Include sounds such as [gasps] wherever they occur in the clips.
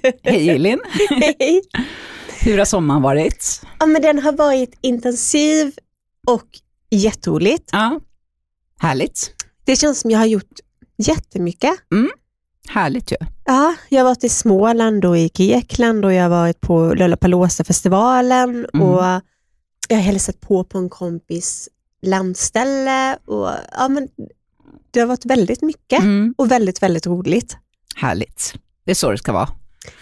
[laughs] Hej Elin! Hej! Hur har sommaren varit? Ja, men den har varit intensiv och jätteroligt. Ja, härligt. Det känns som jag har gjort jättemycket. Härligt ju. Ja, jag har varit i Småland och i Grekland och jag har varit på Lollapalooza-festivalen Mm. och jag har hälsat på på en kompis landställe. Och, ja, men det har varit väldigt mycket Mm. och väldigt, väldigt roligt. Härligt. Det är så det ska vara.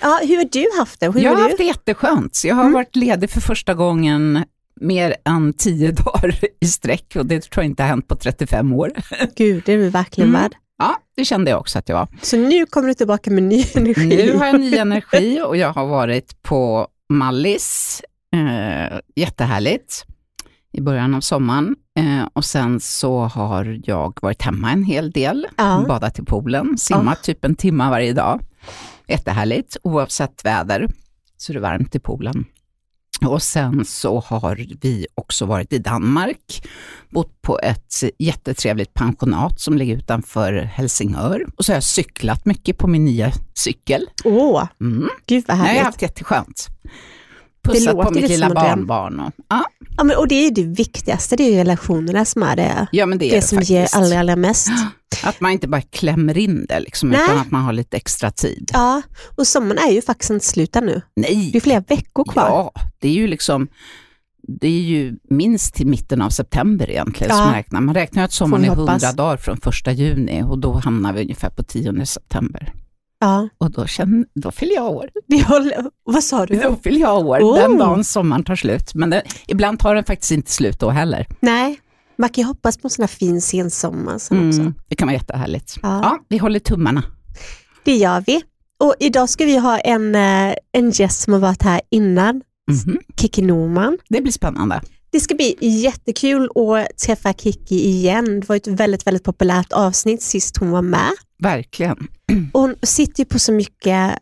Ja, hur har du haft det? Hur jag har haft det jätteskönt. Jag har Mm. varit ledig för första gången mer än tio [laughs] dagar i sträck och det tror jag inte har hänt på 35 år. Gud, det är du verkligen Mm. värd. Ja, det kände jag också att jag var. Så nu kommer du tillbaka med ny [laughs] energi. Nu har jag ny energi och jag har varit på Mallis, eh, jättehärligt, i början av sommaren. Eh, och sen så har jag varit hemma en hel del, Ja. badat i poolen, simmat typ en timme varje dag. Jättehärligt, oavsett väder, så det är varmt i poolen. Och sen så har vi också varit i Danmark, bott på ett jättetrevligt pensionat som ligger utanför Helsingör. Och så har jag cyklat mycket på min nya cykel. Åh, Mm. gud vad Nej, jag härligt. har haft jätteskönt. Pussat på mitt lilla barnbarn. Och, ja, Ja, men, och det är ju det viktigaste, det är ju relationerna som är det, ja, men det är det det, som faktiskt. ger allra, allra mest. [gasps] Att man inte bara klämmer in det, liksom, Nej. utan att man har lite extra tid. Ja, och sommaren är ju faktiskt inte slut ännu. Nej, Det är flera veckor kvar. ja, det är ju liksom det är ju minst till mitten av september egentligen Ja. som man räknar. Man räknar att sommaren är 100 hoppas. dagar från första juni och då hamnar vi ungefär på 10 september. Ja, Och då, känner, då fyller jag år. håller, vad sa du? Då fyller jag år, Oh. den dagen sommaren tar slut. Men det, ibland tar den faktiskt inte slut då heller. Nej, man kan ju hoppas på en sån här fin sensommar sen också. Mm, det kan vara jättehärligt. Ja. Ja, vi håller tummarna. Det gör vi. Och idag ska vi ha en, eh, en gäst som har varit här innan, Mhm. Kiki Norman. Det blir spännande. Det ska bli jättekul att träffa Kiki igen. Det var ett väldigt, väldigt populärt avsnitt sist hon var med. Verkligen. Och hon sitter ju på så mycket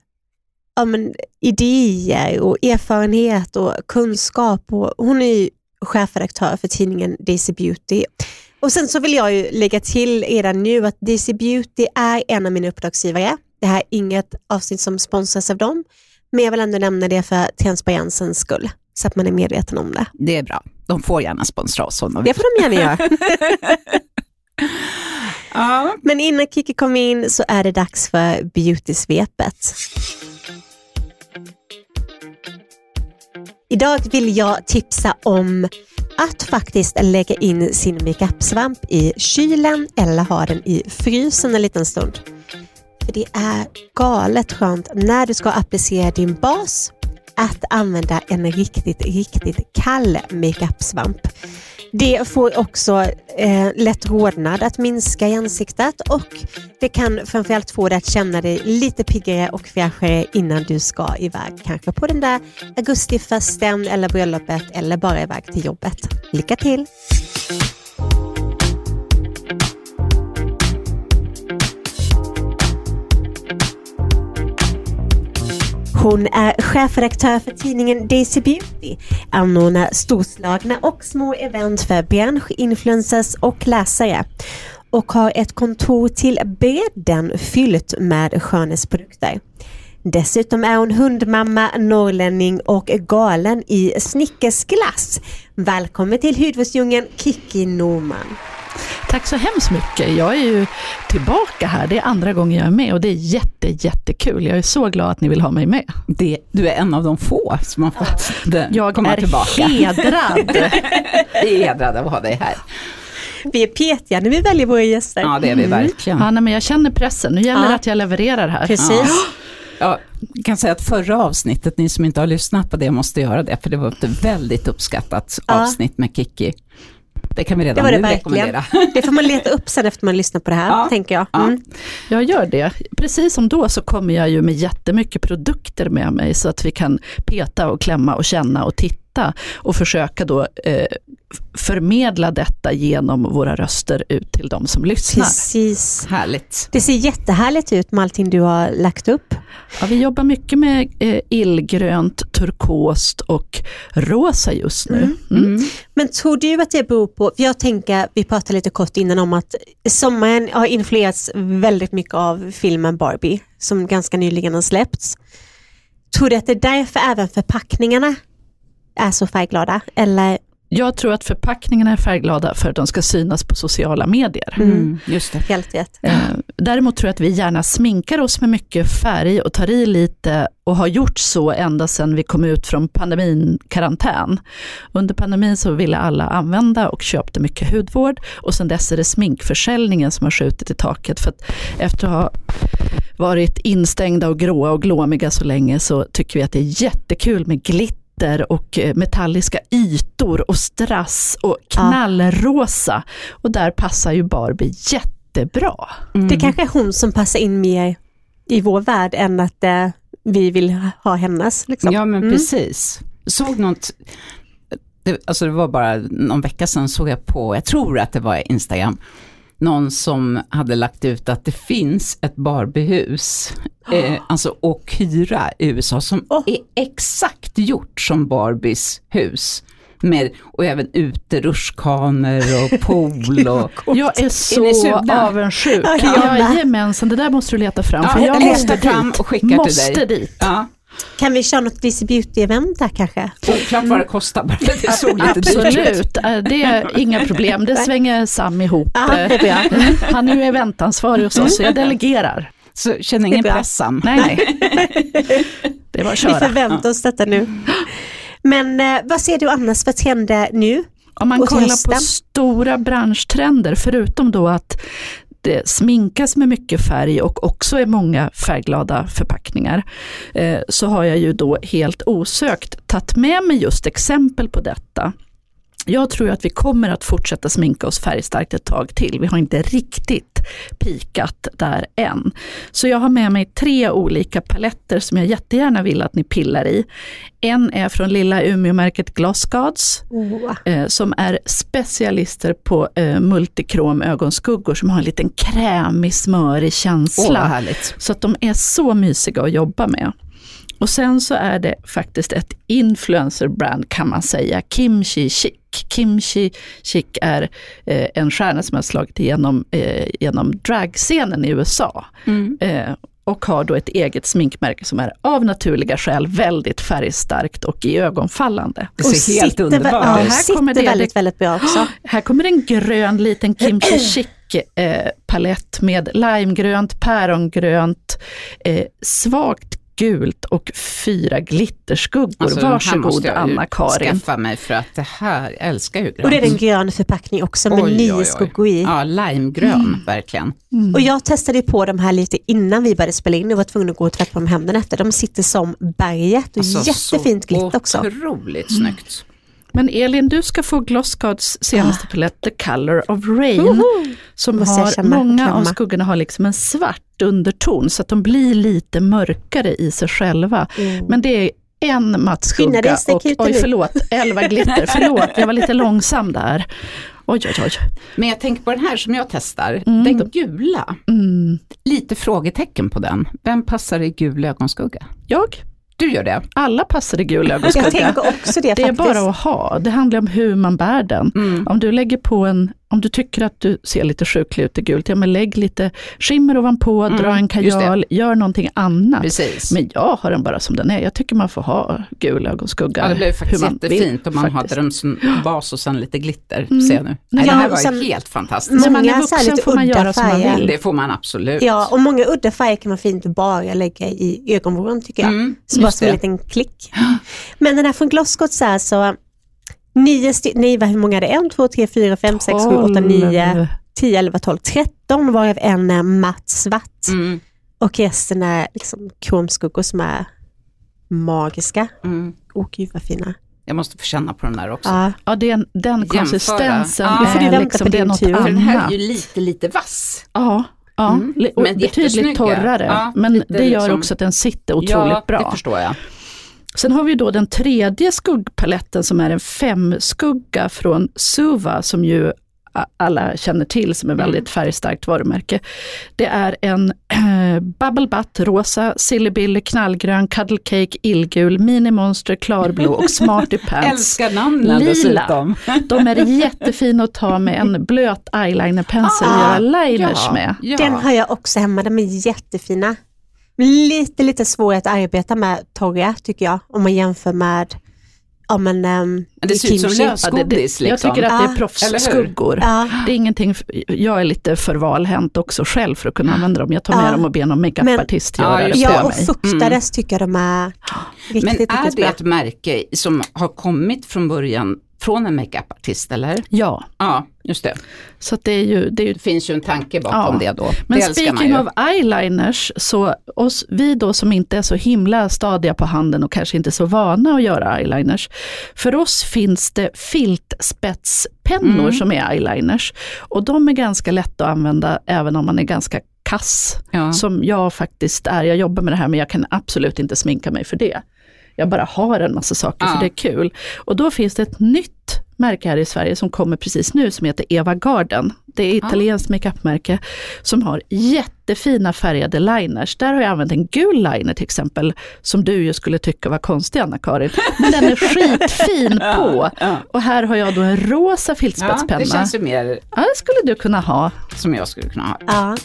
ja, men, idéer och erfarenhet och kunskap. Och hon är ju chefredaktör för tidningen Daisy Beauty. Och sen så vill jag ju lägga till redan nu att Daisy Beauty är en av mina uppdragsgivare. Det här är inget avsnitt som sponsras av dem, men jag vill ändå nämna det för transparensens skull, så att man är medveten om det. Det är bra. De får gärna sponsra oss om de Det vill. får de gärna göra. [laughs] Ja. Men innan Kiki kommer in så är det dags för beauty-svepet. Idag vill jag tipsa om att faktiskt lägga in sin makeup-svamp i kylen eller ha den i frysen en liten stund. För det är galet skönt när du ska applicera din bas att använda en riktigt, riktigt kall makeup-svamp. Det får också eh, lätt rodnad att minska i ansiktet och det kan framförallt få dig att känna dig lite piggare och fräschare innan du ska iväg. Kanske på den där augustifesten eller bröllopet eller bara iväg till jobbet. Lycka till! Hon är chefredaktör för tidningen Daisy Beauty, anordnar storslagna och små event för branschinfluencers och läsare och har ett kontor till bredden fyllt med skönhetsprodukter. Dessutom är hon hundmamma, norrlänning och galen i snickersglass. Välkommen till hudvårdsdjungeln Kiki Norman. Tack så hemskt mycket. Jag är ju tillbaka här. Det är andra gången jag är med och det är jätte, jättekul. Jag är så glad att ni vill ha mig med. Det, du är en av de få som har fått den- Jag komma är tillbaka. hedrad. [laughs] Vi är hedrade av att ha dig här. Vi är petiga när vi väljer våra gäster. Ja, det är vi verkligen. Ja, nej, men jag känner pressen. Nu gäller det Ja. att jag levererar här. Precis. Ja, jag kan säga att förra avsnittet, ni som inte har lyssnat på det måste göra det, för det var ett väldigt uppskattat Ja. avsnitt med Kiki. Det kan vi redan Det var det nu verkligen. rekommendera. Det får man leta upp sen efter man lyssnar på det här, Ja. tänker jag. Ja. Mm. Jag gör det. Precis som då så kommer jag ju med jättemycket produkter med mig så att vi kan peta och klämma och känna och titta och försöka då eh, förmedla detta genom våra röster ut till de som lyssnar. Precis. Härligt. Det ser jättehärligt ut med allting du har lagt upp. Ja, vi jobbar mycket med eh, illgrönt, turkost och rosa just nu. Mm. Men tror du att det beror på, jag tänker, vi pratade lite kort innan om att sommaren har influerats väldigt mycket av filmen Barbie, som ganska nyligen har släppts. Tror du att det är därför även förpackningarna är så färgglada? Eller? Jag tror att förpackningarna är färgglada för att de ska synas på sociala medier. Mm, just det. Helt rätt. Eh, däremot tror jag att vi gärna sminkar oss med mycket färg och tar i lite och har gjort så ända sedan vi kom ut från pandemin-karantän. Under pandemin så ville alla använda och köpte mycket hudvård och sen dess är det sminkförsäljningen som har skjutit i taket. För att efter att ha varit instängda och gråa och glåmiga så länge så tycker vi att det är jättekul med glitter och eh, metalliska ytor och strass och knallrosa. Och där passar ju Barbie jättebra. Mm. Det kanske är hon som passar in mer i vår värld än att eh, vi vill ha hennes. Liksom. Ja men Mm. precis. Såg något, det, alltså det var bara någon vecka sedan såg jag på, jag tror att det var Instagram, någon som hade lagt ut att det finns ett Barbiehus, eh, [gasps] alltså och hyra i USA som Oh. är exakt gjort som Barbies hus. Med, och även uterutschkanor och [laughs] pool och... Jag är så sugna? avundsjuk. Ja. Jajamensan, det där måste du leta fram. Ja, för jag måste fram dit. och skicka till måste dig. dit. Ja, Kan vi köra något Busy Beauty-event där kanske? oklart vad det kostar, bara det såg lite. Absolut, Eh, det är inga problem. Det svänger Sam ihop. Mm. [laughs] Han är ju eventansvarig hos oss, så jag delegerar. Så känner ingen press Sam. Nej, nej. [laughs] Det var att Vi köra. förväntar oss detta nu. Men eh, vad ser du annars för trender nu? Om man kollar på stora branschtrender, förutom då att det eh, sminkas med mycket färg och också är många färgglada förpackningar, eh, så har jag ju då helt osökt tagit med mig just exempel på detta. Jag tror att vi kommer att fortsätta sminka oss färgstarkt ett tag till. Vi har inte riktigt pikat där än. Så jag har med mig tre olika paletter som jag jättegärna vill att ni pillar i. En är från lilla Umeå-märket Gloss Gods Oh. eh, som är specialister på eh, multikrom ögonskuggor som har en liten krämig, smörig känsla. härligt. så att de är så mysiga att jobba med. Och sen så är det faktiskt ett influencer-brand kan man säga, Kimchi Chic. Kimchi Chic är eh, en stjärna som har slagit igenom eh, genom dragscenen i USA. Mm. Eh, och har då ett eget sminkmärke som är av naturliga skäl väldigt färgstarkt och i ögonfallande. Det ser helt sitter, underbart ja. Här sitter kommer det- väldigt, väldigt bra också. [gasps] Här kommer en grön liten kimchi [clears throat] chic eh, palett med limegrönt, pärongrönt, eh, svagt gult och fyra glitterskuggor. Alltså, Varsågod Anna-Karin. skaffa mig för att det här, jag älskar ju grönt. Och det är en grön förpackning också med Oj, nio oj. skuggor i. Ja, limegrön, verkligen. Och jag testade på de här lite innan vi började spela in och var tvungen att gå och tvätta på dem händerna efter. De sitter som berget och Alltså, jättefint glitter också. Otroligt snyggt. Men Elin, du ska få Glosscards senaste Ah. palett, The Color of Rain. Woho! Som Måste jag har, många av klämma. skuggorna har liksom en svart underton, så att de blir lite mörkare i sig själva. Mm. Men det är en matt skugga och, oj förlåt, elva glitter, [laughs] förlåt, jag var lite långsam där. Oj, oj, oj. Men jag tänker på den här som jag testar, Mm. den gula. Mm. Lite frågetecken på den. Vem passar i gul ögonskugga? Jag? Du gör det? Alla passar i gul [laughs] Jag ögonskugga. tänker också det, Det är bara att ha, det handlar om hur man bär den. Mm. Om du lägger på en, om du tycker att du ser lite sjuklig ut i gult, ja men lägg lite skimmer ovanpå, Mm, dra en kajal, gör någonting annat. Precis. Men jag har den bara som den är. Jag tycker man får ha gul ögonskugga. Ja, det blev faktiskt hur man vill, jättefint om man faktiskt. hade den som bas och sen lite glitter. Mm. Ser jag nu. Nej, Ja, det här var sen- helt fantastiskt. När man är vuxen lite får man göra som man vill. Det får man absolut. Ja, och många udda färger kan man fint bara lägga i ögonvrån tycker jag. Mm, så bara som en liten klick. Men den här från Glosscott så här så nio stycken, nej hur många är det? En, två, tre, fyra, fem, sex, sju, åtta, nio, tio, elva, tolv, tretton varav en är matt svart. Mm, Och resten är liksom kromskuggor som är magiska. mm. Åh gud vad fina. Jag måste få känna på den där också. Ja, Ja, den, den Jämföra. konsistensen Ja. Nu får du är vänta liksom, på det är din något tur. För För den här är annat. ju lite, lite vass. Ja, ja Mm. och Men betydligt torrare. Ja, men det gör liksom- också att den sitter otroligt ja, bra. det förstår jag. Sen har vi då den tredje skuggpaletten som är en femskugga från Suva som ju alla känner till som är Mm. väldigt färgstarkt varumärke. Det är en eh, Bubble Butt, rosa, Silly Billy, knallgrön, Cuddle Cake, illgul, Mini Monster, klarblå och Smarty [laughs] Pants. Älskar namnen Lila. dessutom. [laughs] De är jättefina att ta med en blöt eyelinerpensel och Ah, göra liners med. Ja. Den har jag också hemma, de är jättefina. Lite, lite svårare att arbeta med torra tycker jag, om man jämför med Ja, men, um, det ser ut som lösgodis. Jag liksom. tycker att det är proffsskuggor. Ja. Det är ingenting, jag är lite för valhänt också själv för att kunna använda dem. Jag tar med Ja. dem och ber någon makeupartist göra Ja, det Ja, och mig. fuktades tycker jag de är riktigt, Men är riktigt det bra. ett märke som har kommit från början från en makeupartist eller? Ja, Ja, just det. så det är ju, det är ju Det finns ju en tanke bakom Ja. det då. Men det speaking of eyeliners, så oss, vi då som inte är så himla stadiga på handen och kanske inte så vana att göra eyeliners. För oss finns det filtspetspennor Mm. som är eyeliners. Och de är ganska lätta att använda även om man är ganska kass. Ja. Som jag faktiskt är. Jag jobbar med det här men jag kan absolut inte sminka mig för det. Jag bara har en massa saker Ja. för det är kul. Och då finns det ett nytt märke här i Sverige som kommer precis nu som heter Eva Garden. Det är ett italienskt makeupmärke som har jättefina färgade liners. Där har jag använt en gul liner till exempel, som du ju skulle tycka var konstig Anna-Karin. Men den är [laughs] skitfin på. Ja. Och här har jag då en rosa Ja, filtspetspenna. det känns ju mer Ja, det skulle du kunna ha. som jag skulle kunna ha. Ja.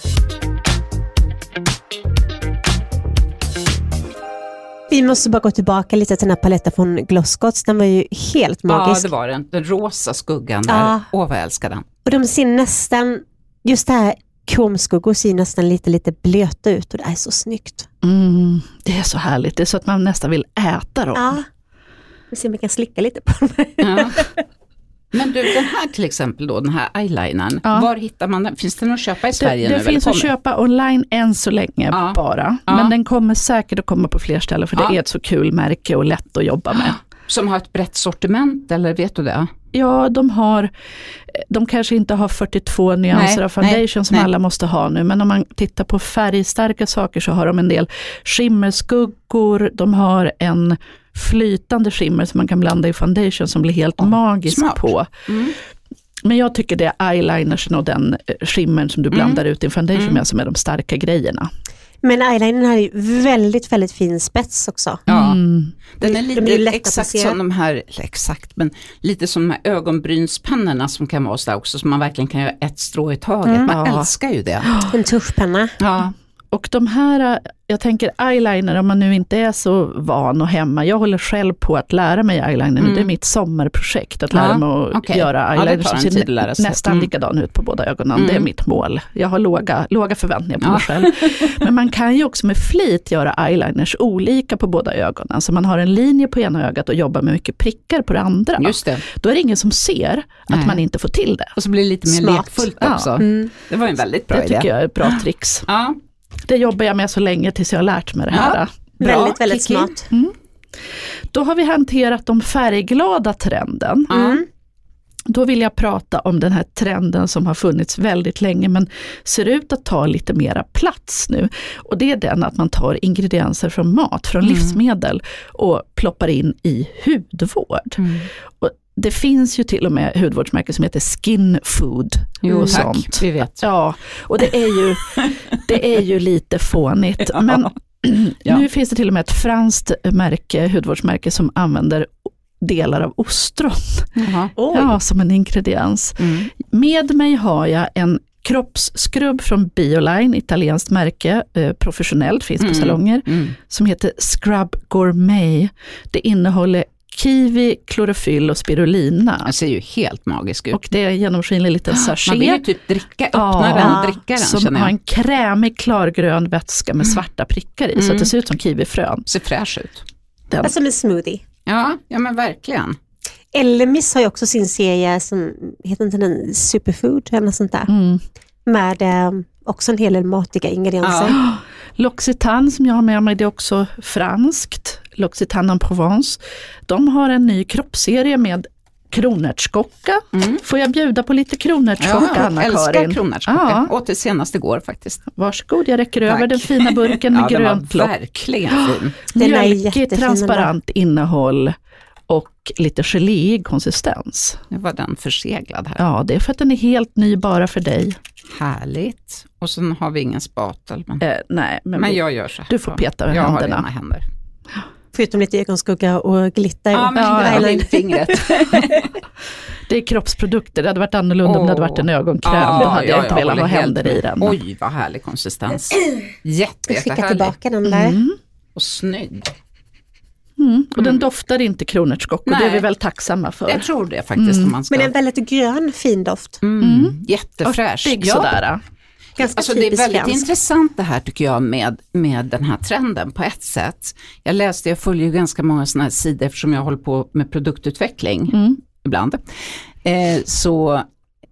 Vi måste bara gå tillbaka lite till den här paletten från Glosscots. Den var ju helt Ja, magisk. det var den. Den rosa skuggan där. Ja. Åh, vad jag älskar den. Och de ser nästan, just det här kromskuggor ser nästan lite, lite blöta ut och det är så snyggt. Mm, det är så härligt, det är så att man nästan vill äta dem. Ja. Vi ser om vi kan slicka lite på dem. Ja. [laughs] Men du, den här till exempel då, den här eyelinern, Ja. var hittar man den? Finns den att köpa i Sverige det nu? finns att köpa online än så länge Ja. bara. Ja. Men den kommer säkert att komma på fler ställen för det är ett så kul märke och lätt att jobba med. Som har ett brett sortiment, eller vet du det? Ja, de har, de kanske inte har 42 nyanser Nej, av foundation nej, som nej. alla måste ha nu, men om man tittar på färgstarka saker så har de en del skimmerskuggor, de har en flytande skimmer som man kan blanda i foundation som blir helt Ja, magisk smart. på. Mm. Men jag tycker det är eyelinersen och den eh, skimmern som du blandar ut i foundation Mm. med som är de starka grejerna. Men eyelinern har ju väldigt, väldigt fin spets också. Ja. Mm. Den är De lite är lätta att exakt som de här, exakt, men lite som de här ögonbrynspennorna som kan vara sådär också, som man verkligen kan göra ett strå i taget. Mm. Man Ja. älskar ju det. En tuschpenna. Ja. Och de här, jag tänker eyeliner, om man nu inte är så van och hemma. Jag håller själv på att lära mig eyeliner, Mm. det är mitt sommarprojekt, att Ja, lära mig att okej. göra Ja, det eyeliner tar som ser nästan Mm. likadan ut på båda ögonen. Mm. Det är mitt mål. Jag har låga, låga förväntningar på Ja. mig själv. [laughs] Men man kan ju också med flit göra eyeliners olika på båda ögonen. Så man har en linje på ena ögat och jobbar med mycket prickar på det andra. Just det. Då är det ingen som ser att Nej. man inte får till det. Och så blir det lite mer Smart. lekfullt Ja. också. Mm. Det var en väldigt bra Det idé. tycker jag är ett bra [gasps] tricks. Ja. Det jobbar jag med så länge tills jag har lärt mig det här. Ja. Väldigt, väldigt Kiki. smart. Då har vi hanterat de färgglada trenden. Mm. Då vill jag prata om den här trenden som har funnits väldigt länge men ser ut att ta lite mera plats nu. Och det är den att man tar ingredienser från mat, från Mm. livsmedel och ploppar in i hudvård. Mm. Och det finns ju till och med hudvårdsmärken som heter skin food Jo, och tack. sånt. Vi vet. Ja, och det är ju, det är ju lite fånigt. [laughs] Ja. Men [clears throat] Ja. nu finns det till och med ett franskt märke, hudvårdsmärke som använder delar av ostron Jaha. ja, som en ingrediens. Mm. Med mig har jag en kroppsskrubb från Bioline, italienskt märke, eh, professionellt, finns på Mm. salonger, Mm. som heter Scrub Gourmet. Det innehåller kiwi, klorofyll och spirulina. Den ser ju helt magisk ut. Och det är en genomskinlig liten Man vill ju sachet. typ dricka, öppna Ja. den dricka den Som har en krämig klargrön vätska med svarta prickar i, så Mm. att det ser ut som kiwifrön. Ser fräsch ut. Den. Alltså med smoothie. Ja, ja men verkligen. Elemis har ju också sin serie som, heter inte den Superfood eller något sånt där. Mm. Med eh, också en hel del matiga ingredienser. Ja. [gasps] L'Occitane som jag har med mig, det är också franskt. L'Occitane en Provence. De har en ny kroppsserie med kronärtskocka. Mm. Får jag bjuda på lite kronärtskocka, Ja, jag älskar Anna-Karin? kronärtskocka. Ja. Åt det senast igår faktiskt. Varsågod, jag räcker Tack. över den fina burken [laughs] med ja, grönt var lock. verkligen fin. Är Mjölkigt, jättefin den transparent innehåll och lite geléig konsistens. Nu var den förseglad här. Ja, det är för att den är helt ny bara för dig. Härligt. Och sen har vi ingen spatel. Men, Eh, nej, men, men jag gör så här. du får peta med jag händerna. har rena händer. Förutom lite ögonskugga och glitter. Ja, men Ja, det ja. var lillfingret. [laughs] Det är kroppsprodukter, det hade varit annorlunda om det hade varit en ögonkräm. Då hade jag inte velat ha händer i den. Oj, vad härlig konsistens. [clears throat] Jätte, Jag skickar tillbaka den där. Mm. Och snygg. Mm. Och den doftar inte kronärtskock och det är Nej. vi väl tacksamma för. Jag tror det faktiskt. Mm. Om man ska... Men en väldigt grön fin doft. mm. Jättefräsch. Örtig sådär. Ganska Alltså det är väldigt fransk. intressant det här tycker jag med, med den här trenden på ett sätt. Jag läste, jag följer ju ganska många sådana här sidor eftersom jag håller på med produktutveckling Mm. ibland. Eh, så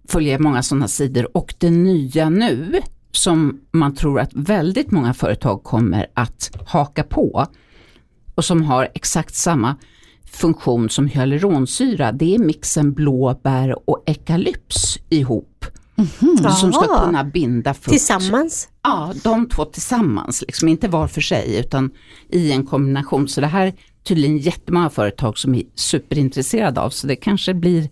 följer jag många sådana sidor och det nya nu som man tror att väldigt många företag kommer att haka på och som har exakt samma funktion som hyaluronsyra, det är mixen blåbär och ekalyps ihop. Som ska kunna binda fukt. Tillsammans. Ja, de två tillsammans, liksom inte var för sig utan i en kombination. Så det här är tydligen jättemånga företag som är superintresserade av, så det kanske blir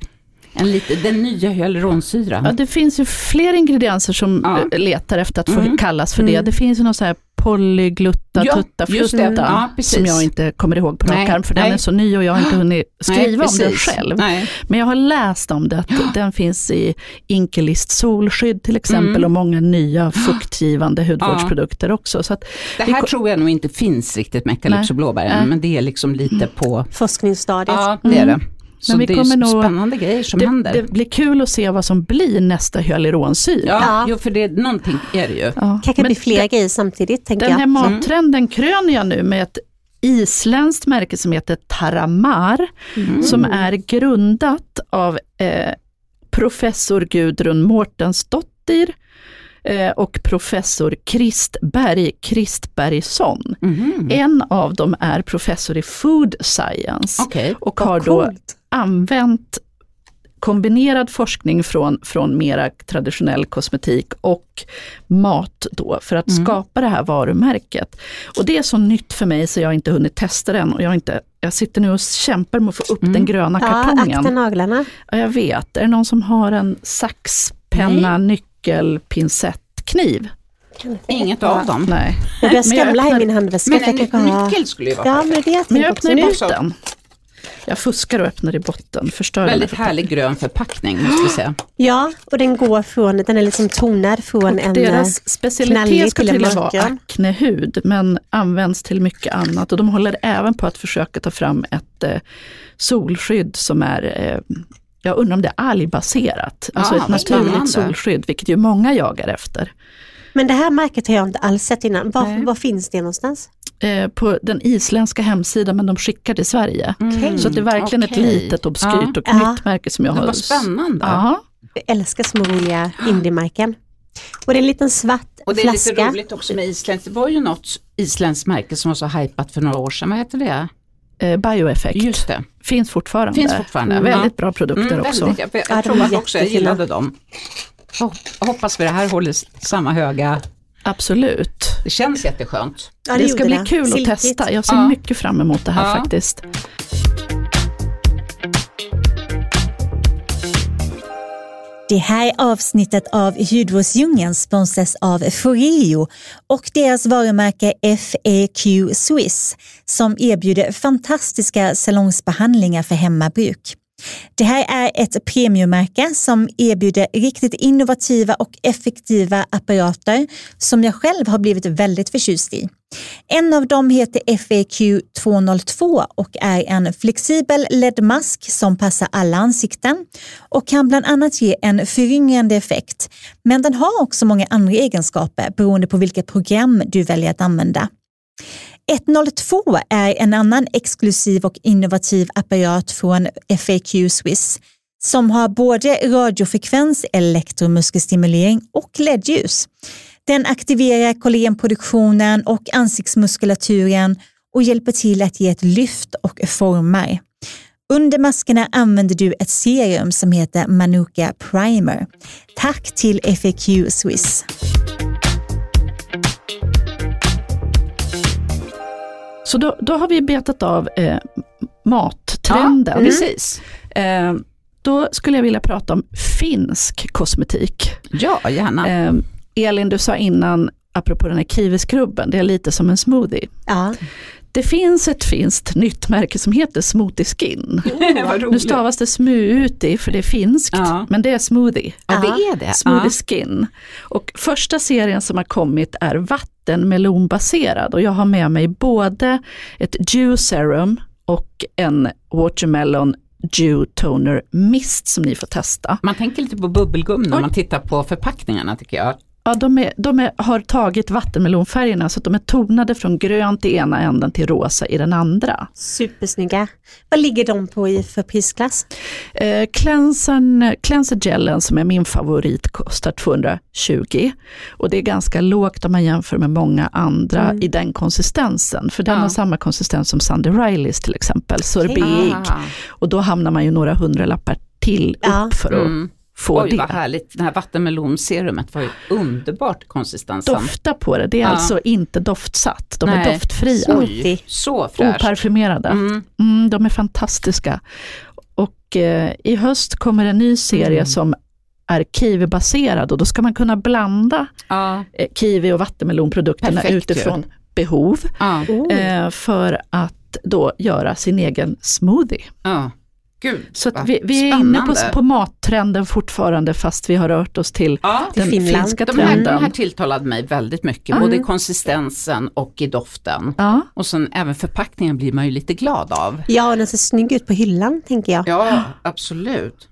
en lite, den nya hyaluronsyran. Ja, det finns ju fler ingredienser som Ja. eh, letar efter att få Mm. kallas för det. Mm. Det finns ju någon så här polyglutta Ja, tutta just det. flutta Ja, som jag inte kommer ihåg på rak Nej, arm för den nej. är så ny och jag har inte [gasps] hunnit skriva om den själv. Nej. Men jag har läst om det, att [gasps] den finns i Inkelist solskydd till exempel Mm. och många nya [gasps] fuktgivande hudvårdsprodukter också. Så att, Det Vi här ko- tror jag nog inte finns riktigt med Nej. ekalyps och blåbär än, Nej. men det är liksom lite på, Forskningsstadiet. ja det är det. Så vi det är kommer ju nog- spännande grejer som det, händer. det blir kul att se vad som blir nästa hyaluronsyra. ja, Ja. Jo, för det, någonting är det ju. Ja. Kanske blir fler grejer samtidigt tänker Den här jag. mattrenden kröner jag nu med ett isländskt märke som heter Taramar, Mm. som är grundat av eh, professor Gudrun Mårtensdottir eh, och professor Kristberg Kristbergsson. Mhm. En av dem är professor i food science Okej. och har då coolt. Använt kombinerad forskning från, från mera traditionell kosmetik och mat då för att Mm. skapa det här varumärket. Och det är så nytt för mig så jag har inte hunnit testa den och jag, inte, jag sitter nu och kämpar med att få upp Mm. den gröna Ja, kartongen. akta naglarna. Ja, jag vet, är det någon som har en sax, penna, nyckel, pincett, kniv? Inget av dem. Nej. Jag börjar Men jag skramla i min handväska. Men en nyckel skulle ju vara Ja, perfekt. men det är jag Men jag öppnar Nu- ut den. Jag fuskar och öppnar i botten, förstör Väldigt här härlig grön förpackning måste vi säga. Ja, och den går från, den är liksom tonad från en... eh, Deras specialitet ska till en tydligen vara aknehud, men används till mycket annat. Och de håller även på att försöka ta fram ett eh, solskydd som är, eh, jag undrar om det är algbaserat, alltså Ah, ett naturligt spännande. solskydd, vilket ju många jagar efter. Men det här märket har jag inte alls sett innan. Var, var finns det någonstans? Eh, på den isländska hemsidan, men de skickar till Sverige. Okej. Så att det är verkligen ett okej. litet, obskyrt och Ja. nytt märke som jag Det har. var spännande. Ja, Jag älskar små roliga indie-märken. Och det är en liten svart Och det är flaska. lite roligt också med isländskt. Det var ju något isländskt märke som var så hypat för några år sedan. Vad heter det? eh, Bioeffect. Just det. Finns fortfarande. Finns fortfarande. Mm, väldigt Ja. bra produkter Mm, också. väldigt. Jag, jag, Ja, de tror att också jag gillade dem. Hop- Hoppas vi det här håller samma höga. Absolut. Det känns jätteskönt. Ja, det ska gjorde bli det. kul Silkigt. att testa. Jag ser Ja. mycket fram emot det här Ja. faktiskt. Det här avsnittet av Hudvårdsdjungeln sponsras av Foreo och deras varumärke FAQ Swiss som erbjuder fantastiska salongsbehandlingar för hemmabruk. Det här är ett premiummärke som erbjuder riktigt innovativa och effektiva apparater som jag själv har blivit väldigt förtjust i. En av dem heter FAQ 202 och är en flexibel LED-mask som passar alla ansikten och kan bland annat ge en föryngrande effekt. Men den har också många andra egenskaper beroende på vilket program du väljer att använda. 102 är en annan exklusiv och innovativ apparat från FAQ Swiss som har både radiofrekvens, elektromuskelstimulering och LED-ljus. Den aktiverar kollagenproduktionen och ansiktsmuskulaturen och hjälper till att ge ett lyft och formar. Under maskerna använder du ett serum som heter Manuka Primer. Tack till FAQ Swiss. Så då, då har vi betat av eh, mattrenden. Ja, precis. Eh, då skulle jag vilja prata om finsk kosmetik. Ja, gärna. Eh, Elin, du sa innan, apropå den här kiwiskrubben, det är lite som en smoothie. Ja, Det finns ett finskt nytt märke som heter Smoothie Skin. Vad [laughs] Nu stavas det smuuti för det är finskt, Ja. men det är smoothie. Ja, det är det. Smoothie Skin. Och första serien som har kommit är vattenmelonbaserad och jag har med mig både ett Dew Serum och en Watermelon Dew Toner Mist som ni får testa. Man tänker lite på bubbelgum när man tittar på förpackningarna tycker jag. Ja, de är, de är, har tagit vattenmelonfärgerna så att de är tonade från grönt i ena änden till rosa i den andra. Supersnygga. Vad ligger de på i för prisklass? Eh, cleansern, cleanser gelen som är min favorit kostar 220 och det är ganska lågt om man jämför med många andra i den konsistensen. För den Ja. har samma konsistens som Sunday Rileys till exempel, sorbig. Ah. Och då hamnar man ju några hundralappar till upp Ja. för att Mm. Få Oj det. vad härligt, det här vattenmelonserumet var ju underbart konsistensen. Dofta på det, det är Ja. alltså inte doftsatt, de är Nej. doftfria. Oj, så fräscht. Oparfumerade. Mm. Mm, de är fantastiska. Och eh, i höst kommer en ny serie Mm. som är kiwibaserad och då ska man kunna blanda Ja, eh, kiwi och vattenmelonprodukterna Perfekt ju. utifrån behov ja, Oh. eh, för att då göra sin egen smoothie. ja. Gud, Så vi, vi är inne på, på mattrenden fortfarande fast vi har rört oss till Ja, Till den Finland. finska de här, trenden. de här tilltalade mig väldigt mycket, Mm. både i konsistensen och i doften. Ja, Och sen även förpackningen blir man ju lite glad av. Ja, och den ser snygg ut på hyllan tänker jag. Ja, absolut.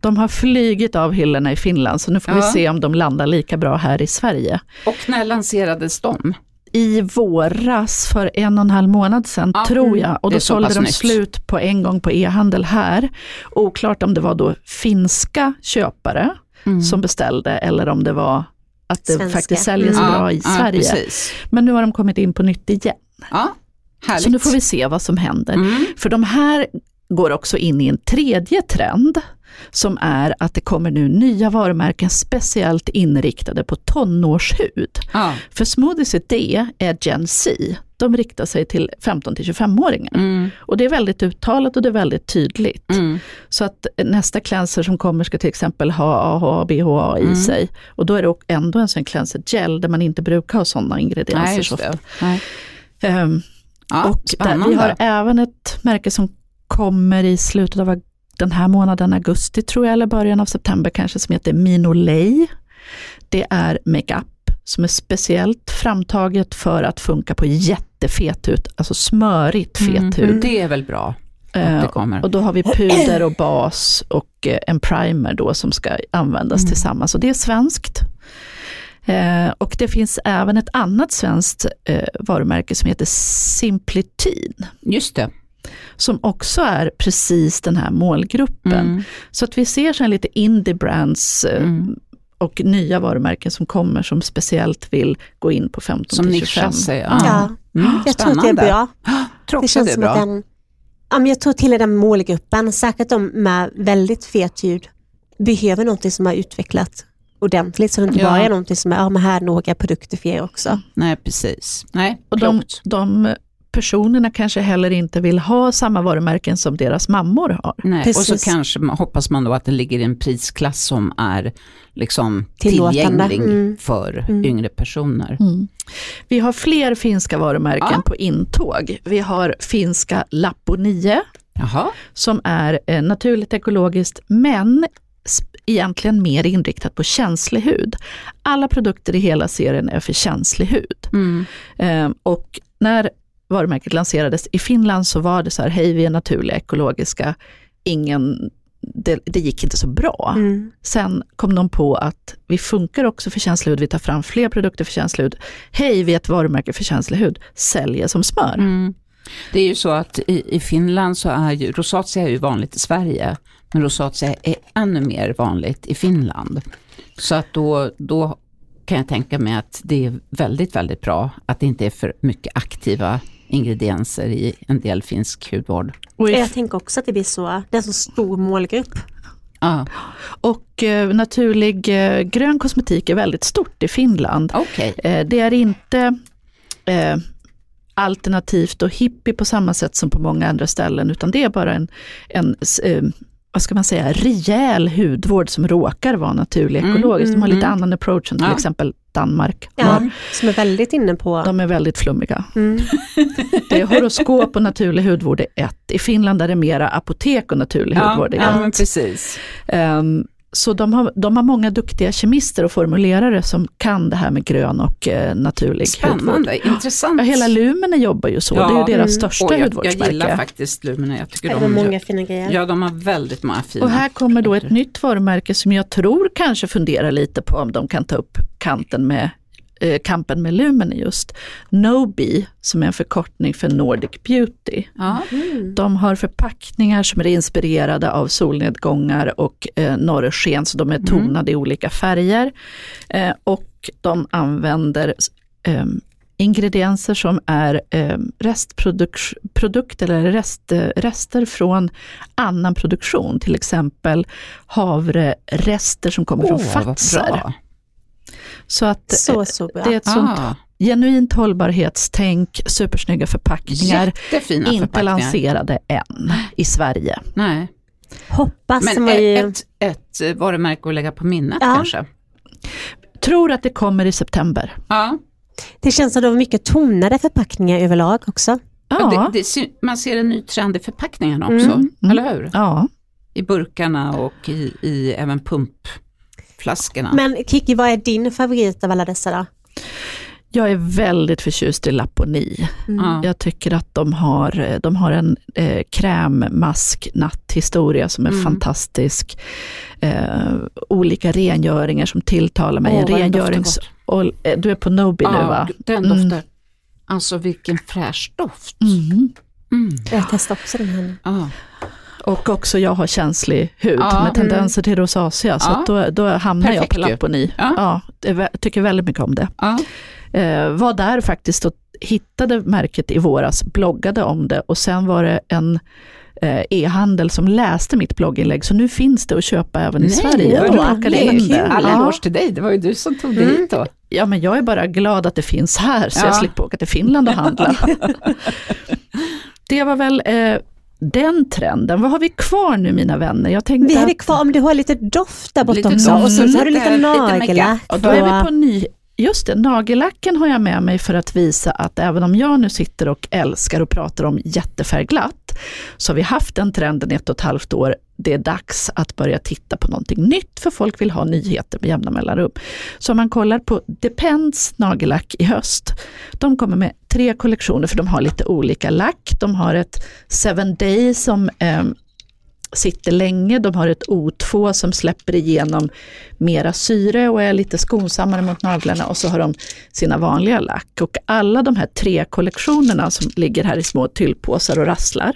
de har flygit av hyllorna i Finland så nu får vi Ja. se om de landar lika bra här i Sverige. Och när lanserades de? I våras för en och en halv månad sedan, Ja, tror mm. jag. Och då så sålde de nytt. slut på en gång på e-handel här. Oklart om det var då finska köpare Mm. som beställde eller om det var att det Svenska. faktiskt säljs Mm. bra i Sverige. precis. Men nu har de kommit in på nytt igen. Ja. Så nu får vi se vad som händer. Mm. För de här går också in i en tredje trend som är att det kommer nu nya varumärken speciellt inriktade på tonårshud. Ja. För Smoothies idé är Gen Z. De riktar sig till 15 till 25-åringar. Mm. Och det är väldigt uttalat och det är väldigt tydligt. Mm. Så att nästa cleanser som kommer ska till exempel ha AHA, BHA i Mm. sig. Och då är det ändå en sån cleanser gel där man inte brukar ha sådana ingredienser Nej, så ofta. Ehm, Ja, och där, vi har även ett märke som kommer i slutet av ag- den här månaden, augusti tror jag, eller början av september kanske, som heter Minolay. Det är makeup som är speciellt framtaget för att funka på jättefet hud, alltså smörigt fet Mm. hud. Det är väl bra att det Eh, kommer. och då har vi puder och bas och eh, en primer då som ska användas Mm. tillsammans. Och det är svenskt. Eh, och det finns även ett annat svenskt varumärke som heter Simplitin. Just det. Som också är precis den här målgruppen. Mm. Så att vi ser sen lite indie brands eh, Mm. och nya varumärken som kommer som speciellt vill gå in på 15 Som till nischar 25. sig. Ja. Ja. Mm. Jag tror att det är bra. Tror Det också det känns är som bra. att den, ja, men jag tror till den målgruppen, säkert de med väldigt fet hud, behöver någonting som är utvecklat ordentligt så det inte Ja. bara är någonting som är, ja men här är några produkter för er också. Nej, precis. Nej, Och de, de personerna kanske heller inte vill ha samma varumärken som deras mammor har. Nej. Och så kanske hoppas man då att det ligger i en prisklass som är liksom tillgänglig Mm. för Mm. yngre personer. Vi har fler finska varumärken Ja. på intåg. Vi har finska Lappo 9 Jaha, som är eh, naturligt ekologiskt men egentligen mer inriktat på känslig hud. Alla produkter i hela serien är för känslig hud. mm. Eh, och när varumärket lanserades i Finland så var det så här, hej vi är naturliga, ekologiska, ingen, det, det gick inte så bra. Mm. Sen kom de på att vi funkar också för känslig hud, vi tar fram fler produkter för känslig hud. Hej, vi är ett varumärke för känslig hud, säljer som smör. Mm. Det är ju så att i, i Finland så är ju, rosacea är ju vanligt i Sverige, men rosacea är ännu mer vanligt i Finland. Så att då, då kan jag tänka mig att det är väldigt, väldigt bra att det inte är för mycket aktiva ingredienser i en del finsk hudvård. Jag tänker också att det blir så, det är en så stor målgrupp. Ah, och eh, naturlig eh, grön kosmetik är väldigt stort i Finland. Okej, Eh, det är inte eh, alternativt och hippie på samma sätt som på många andra ställen, utan det är bara en, en eh, vad ska man säga, rejäl hudvård som råkar vara naturlig Mm, ekologisk. De har lite mm. annan approach än till Ja. exempel Danmark Ja, har. som är väldigt inne på... De är väldigt flummiga. Mm. [laughs] Det är horoskop och naturlig hudvård är ett. I Finland är det mera apotek och naturlig Ja, hudvård är ja ett. precis. Ehm, så de har, de har många duktiga kemister och formulerare som kan det här med grön och eh, naturlig hudvård. Spännande, intressant. Ja, hela Lumene jobbar ju så, Ja. det är ju deras Mm. största Och jag, jag hudvårdsmärke. gillar faktiskt Lumene, jag tycker de är många fina grejer. Ja, de har väldigt många fina Och här kommer då ett nytt varumärke som jag tror kanske funderar lite på om de kan ta upp kanten med, eh, kampen med Lumene just. Nobi, som är en förkortning för Nordic Beauty. Ja, Mm. De har förpackningar som är inspirerade av solnedgångar och eh, norrsken, så de är tonade i olika färger. Eh, och de använder eh, ingredienser som är eh, restprodukter eller rest, eh, rester från annan produktion, till exempel havrerester som kommer från vad Fazer. bra. Så att Så, så bra. det är ett sånt Ah, genuint hållbarhetstänk, supersnygga förpackningar, jättefina inte förpackningar. lanserade än i Sverige. Nej, Hoppas men ju... ett, ett eh, varumärke att lägga på minnet Ja. kanske. Tror att det kommer i september. Ja, Det känns som det var mycket tonade förpackningar överlag också. Ja. Det, det, man ser en ny trend i förpackningarna också, Mm. eller hur? ja. I burkarna och i, i även pumpflaskorna. Men Kiki, vad är din favorit av alla dessa då? Jag är väldigt förtjust i Laponi. ja. Jag tycker att de har, de har en eh, krämmask natthistoria som är Mm. fantastisk. Eh, olika rengöringar som tilltalar mig. Åh, rengörings... Och, eh, du är på Nobi nu va? den Mm. doftar, alltså vilken fräsch doft. Mm. Mm. Jag testar också den här nu. Ja. Och också jag har känslig hud Ja. med tendenser till rosacea, så Ja. då, då hamnar jag på Perfekt. Laponi. Ja. Ja. tycker väldigt mycket om det. Ja. Eh, var där faktiskt och hittade märket i våras, bloggade om det och sen var det en eh, e-handel som läste mitt blogginlägg, så nu finns det att köpa även i Sverige. vad Och Det det. All eloge till dig, det var ju du som tog det Mm. hit då. ja, men jag är bara glad att det finns här, så Ja. jag slipper åka till Finland och handla. [laughs] det var väl eh, den trenden. Vad har vi kvar nu mina vänner? Jag tänkte Vi hade att- kvar, om du har lite doft där borta också och så har du Lite- lite lite nagellack. Ja, då är vi och- på ny... Just det, nagellacken har jag med mig för att visa att även om jag nu sitter och älskar och pratar om jättefärgglatt, så har vi haft den trenden i ett och ett halvt år. Det är dags att börja titta på någonting nytt, för folk vill ha nyheter med jämna mellanrum. Så om man kollar på Depends nagellack i höst, de kommer med tre kollektioner, för de har lite olika lack. De har ett Seven Day som eh, sitter länge. De har ett O2 som släpper igenom mera syre och är lite skonsammare mot naglarna och så har de sina vanliga lack. Och alla de här tre kollektionerna som ligger här i små tyllpåsar och rasslar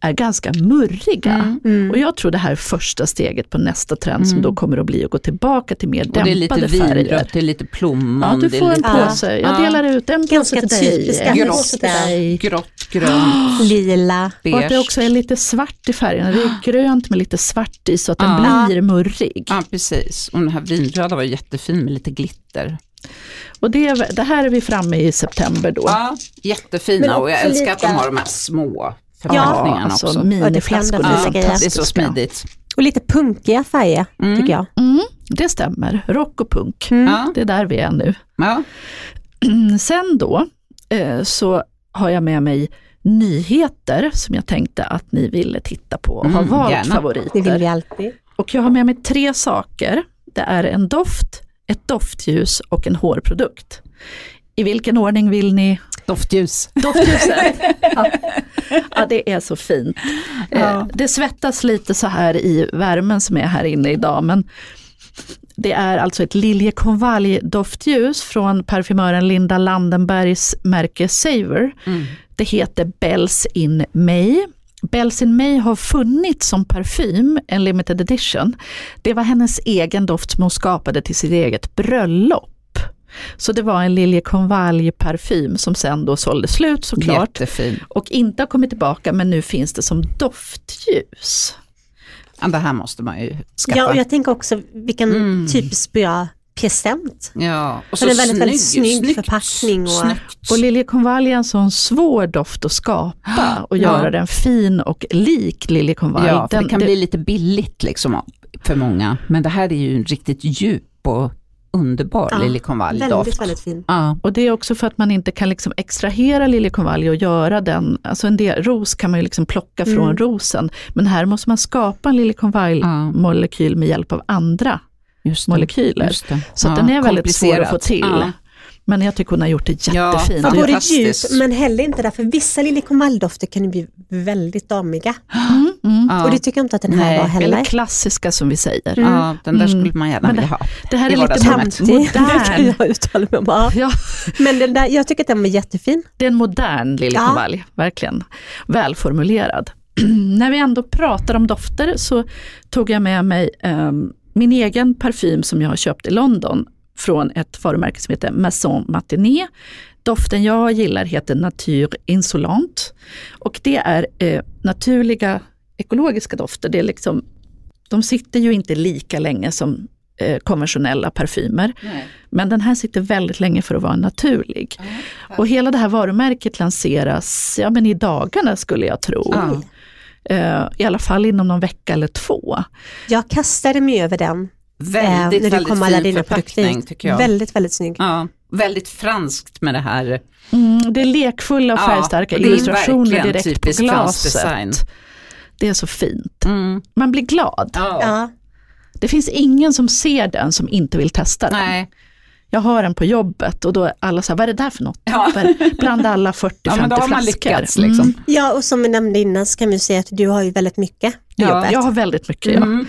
är ganska murriga. Mm. Och jag tror det här är första steget på nästa trend som då kommer att bli att gå tillbaka till mer Och det är lite dämpade färger. vinrött, det är lite plommon. Ja, du får en lite påse. Jag Ja. delar ut en Ganska påse till dig. En grått, grått, grönt, [gasps] Lila. Och att det också är lite svart i färgerna. Det är [gasps] grönt med lite svart i så att den Ja. blir murrig. Ja, precis. Och den här vinröda var jättefin med lite glitter. Och det, det här är vi framme i september då. Ja, jättefina och jag älskar att de har de här små förpackningarna alltså också. miniflaskor. Ja, det är så smidigt. Och lite punkiga färger Mm. tycker jag. Mm, det stämmer, rock och punk. Mm. Ja, Det är där vi är nu. ja. [clears throat] Sen då eh, så har jag med mig nyheter som jag tänkte att ni ville titta på och har Mm, valt gärna. Det vill favoriter. vi alltid. Och jag har med mig tre saker. Det är en doft, ett doftljus och en hårprodukt. I vilken ordning vill ni? Doftljus. Doftljuset. ja. [laughs] ja, det är så fint. Eh, det svettas lite så här i värmen som är här inne idag, men det är alltså ett liljekonvalj-doftljus från parfymören Linda Landenbergs märke Savor. Mm. Det heter Bells in May. Bells in May har funnits som parfym, en limited edition. Det var hennes egen doft som hon skapade till sitt eget bröllop. Så det var en liljekonvalj-parfym som sen då sålde slut såklart. Jättefin. Och inte har kommit tillbaka men nu finns det som doftljus. Ja, det här måste man ju skaffa. Ja, och jag tänker också vilken Mm. typiskt bra present. Ja, och Så det är väldigt, väldigt snygg förpackning och- snyggt. Och liljekonvalj är en sån svår doft att skapa och Ja. göra den fin och lik liljekonvalj. Ja, för Den- det kan bli lite billigt liksom för många. Men det här är ju en riktigt djup och underbar Ja, liljekonvaljdoft. Väldigt, väldigt fin. Ja, Och det är också för att man inte kan liksom extrahera liljekonvalj och göra den, alltså en del, ros kan man ju liksom plocka Mm. från rosen. Men här måste man skapa en liljekonvaljmolekyl med hjälp av andra just det. molekyler. Just det. Så att Ja, den är väldigt svår att få till. Ja. Men jag tycker hon har gjort det Ja, jättefint. Ja, både djup men heller inte därför vissa liljekonvaljdofter kan ju bli väldigt damiga. Mm, mm. Ja. Och det tycker jag inte att den här Nej, var Eller heller. klassiska som vi säger. Ja, den där Mm. skulle man gärna vilja ha. Det här är lite modern. jag [laughs] uttala mig om. Ja. Ja, Men den där, jag tycker att den var jättefin. det är en modern liljekonvalj, verkligen. Välformulerad. [clears throat] När vi ändå pratar om dofter så tog jag med mig ehm, min egen parfym som jag har köpt i London från ett varumärke som heter Maison Matiné. Doften jag gillar heter Nature Insolent och det är eh, naturliga ekologiska dofter. Det är liksom, de sitter ju inte lika länge som eh, konventionella parfymer. Men den här sitter väldigt länge för att vara naturlig. Och hela det här varumärket lanseras ja, men i dagarna skulle jag tro. Eh, I alla fall inom någon vecka eller två. Jag kastade mig över den Väldigt, eh, när det väldigt kom alla fin dina produkter. förpackning tycker jag. Väldigt, väldigt snygg. Ja, väldigt franskt med det här. Mm, det är lekfulla och Ja, färgstarka det är illustrationer direkt på glaset. design. Det är så fint. Mm. Man blir glad. Ja. Ja. Det finns ingen som ser den som inte vill testa den. Nej, Jag har den på jobbet och då är alla så här, vad är det där för något? Ja. Är? Bland alla 40-50 ja, men då har man flaskor. lyckats liksom. Mm. ja, och som vi nämnde innan så kan vi säga att du har ju väldigt mycket på Ja, jobbet. Jag har väldigt mycket. Ja. Mm.